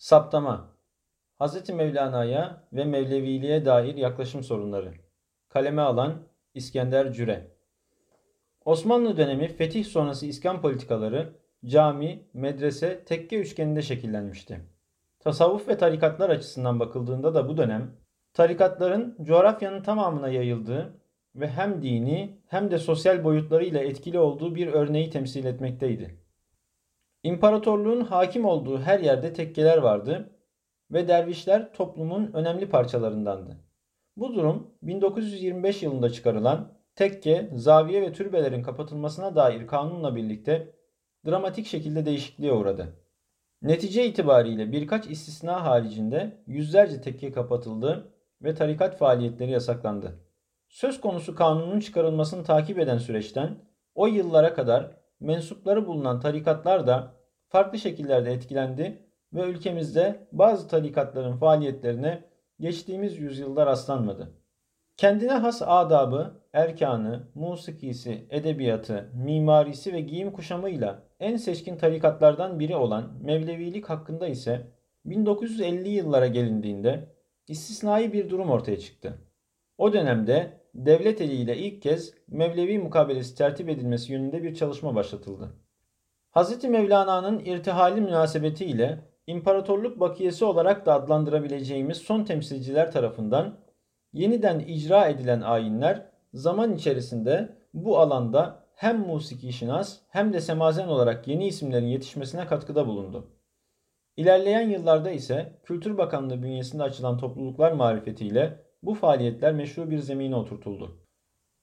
Saptama Hz. Mevlana'ya ve Mevleviliğe dair yaklaşım sorunları Kaleme alan İskender Cüre Osmanlı dönemi fetih sonrası iskan politikaları cami, medrese, tekke üçgeninde şekillenmişti. Tasavvuf ve tarikatlar açısından bakıldığında da bu dönem tarikatların coğrafyanın tamamına yayıldığı ve hem dini hem de sosyal boyutlarıyla etkili olduğu bir örneği temsil etmekteydi. İmparatorluğun hakim olduğu her yerde tekkeler vardı ve dervişler toplumun önemli parçalarındandı. Bu durum 1925 yılında çıkarılan tekke, zaviye ve türbelerin kapatılmasına dair kanunla birlikte dramatik şekilde değişikliğe uğradı. Netice itibariyle birkaç istisna haricinde yüzlerce tekke kapatıldı ve tarikat faaliyetleri yasaklandı. Söz konusu kanunun çıkarılmasını takip eden süreçten o yıllara kadar mensupları bulunan tarikatlar da farklı şekillerde etkilendi ve ülkemizde bazı tarikatların faaliyetlerine geçtiğimiz yüzyılda rastlanmadı. Kendine has adabı, erkanı, musikisi, edebiyatı, mimarisi ve giyim kuşamıyla en seçkin tarikatlardan biri olan Mevlevilik hakkında ise 1950 yıllara gelindiğinde istisnai bir durum ortaya çıktı. O dönemde devlet eliyle ilk kez Mevlevi mukabelesi tertip edilmesi yönünde bir çalışma başlatıldı. Hz. Mevlana'nın irtihali münasebetiyle imparatorluk bakiyesi olarak da adlandırabileceğimiz son temsilciler tarafından yeniden icra edilen ayinler zaman içerisinde bu alanda hem musiki şinas hem de semazen olarak yeni isimlerin yetişmesine katkıda bulundu. İlerleyen yıllarda ise Kültür Bakanlığı bünyesinde açılan topluluklar marifetiyle bu faaliyetler meşru bir zemine oturtuldu.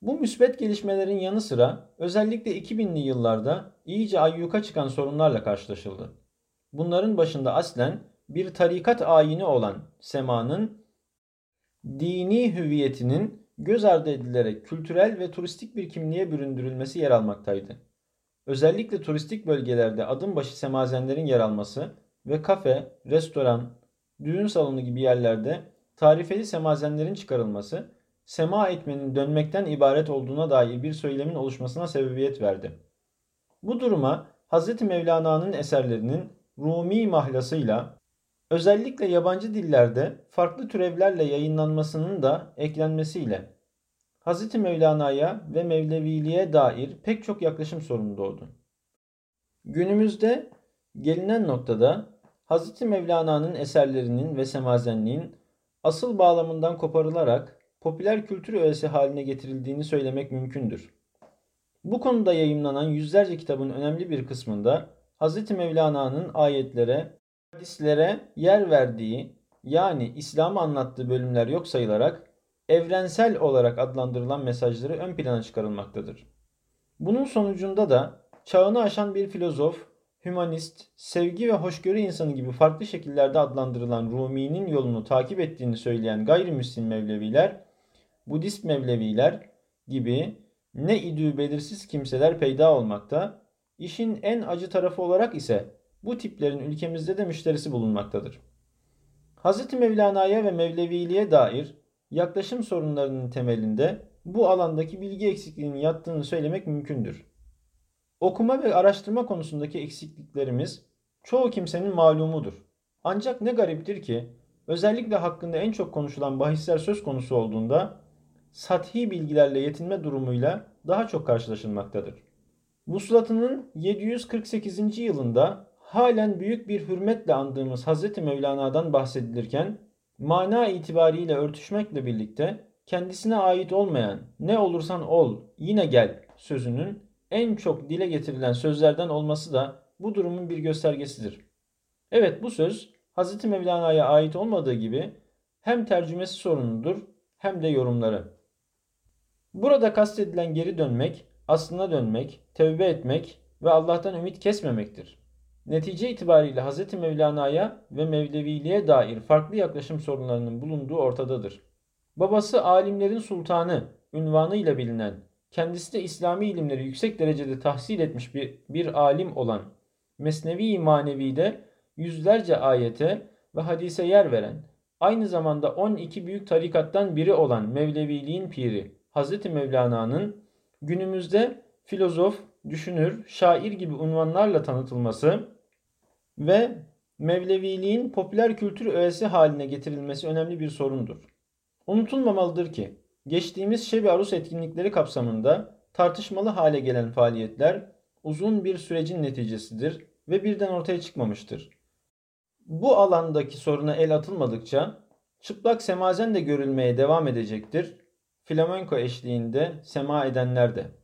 Bu müsbet gelişmelerin yanı sıra özellikle 2000'li yıllarda iyice ayyuka çıkan sorunlarla karşılaşıldı. Bunların başında aslen bir tarikat ayini olan semanın dini hüviyetinin göz ardı edilerek kültürel ve turistik bir kimliğe büründürülmesi yer almaktaydı. Özellikle turistik bölgelerde adım başı semazenlerin yer alması ve kafe, restoran, düğün salonu gibi yerlerde tarifeli semazenlerin çıkarılması, sema etmenin dönmekten ibaret olduğuna dair bir söylemin oluşmasına sebebiyet verdi. Bu duruma Hz. Mevlana'nın eserlerinin Rumi mahlasıyla özellikle yabancı dillerde farklı türevlerle yayınlanmasının da eklenmesiyle Hz. Mevlana'ya ve Mevleviliğe dair pek çok yaklaşım sorunu doğdu. Günümüzde gelinen noktada Hz. Mevlana'nın eserlerinin ve semazenliğin asıl bağlamından koparılarak popüler kültür öğesi haline getirildiğini söylemek mümkündür. Bu konuda yayımlanan yüzlerce kitabın önemli bir kısmında Hz. Mevlana'nın ayetlere, hadislere yer verdiği yani İslam'ı anlattığı bölümler yok sayılarak evrensel olarak adlandırılan mesajları ön plana çıkarılmaktadır. Bunun sonucunda da çağını aşan bir filozof, hümanist, sevgi ve hoşgörü insanı gibi farklı şekillerde adlandırılan Rumi'nin yolunu takip ettiğini söyleyen gayrimüslim Mevleviler, Budist Mevleviler gibi ne idüğü belirsiz kimseler peyda olmakta, işin en acı tarafı olarak ise bu tiplerin ülkemizde de müşterisi bulunmaktadır. Hz. Mevlana'ya ve Mevleviliğe dair yaklaşım sorunlarının temelinde bu alandaki bilgi eksikliğinin yattığını söylemek mümkündür. Okuma ve araştırma konusundaki eksikliklerimiz çoğu kimsenin malumudur. Ancak ne gariptir ki özellikle hakkında en çok konuşulan bahisler söz konusu olduğunda sathi bilgilerle yetinme durumuyla daha çok karşılaşılmaktadır. Vuslatının 748. yılında halen büyük bir hürmetle andığımız Hz. Mevlana'dan bahsedilirken mana itibariyle örtüşmekle birlikte kendisine ait olmayan ne olursan ol yine gel sözünün en çok dile getirilen sözlerden olması da bu durumun bir göstergesidir. Evet bu söz Hz. Mevlana'ya ait olmadığı gibi hem tercümesi sorunudur hem de yorumları. Burada kastedilen geri dönmek, aslına dönmek, tevbe etmek ve Allah'tan ümit kesmemektir. Netice itibariyle Hz. Mevlana'ya ve Mevleviliğe dair farklı yaklaşım sorunlarının bulunduğu ortadadır. Babası alimlerin sultanı ünvanıyla bilinen, kendisi de İslami ilimleri yüksek derecede tahsil etmiş bir, bir alim olan Mesnevi Manevi'de yüzlerce ayete ve hadise yer veren, aynı zamanda 12 büyük tarikattan biri olan Mevleviliğin piri Hz. Mevlana'nın günümüzde filozof, düşünür, şair gibi unvanlarla tanıtılması ve Mevleviliğin popüler kültür öğesi haline getirilmesi önemli bir sorundur. Unutulmamalıdır ki geçtiğimiz Şebi Arus etkinlikleri kapsamında tartışmalı hale gelen faaliyetler uzun bir sürecin neticesidir ve birden ortaya çıkmamıştır. Bu alandaki soruna el atılmadıkça çıplak semazen de görülmeye devam edecektir. Flamenko eşliğinde sema edenler de.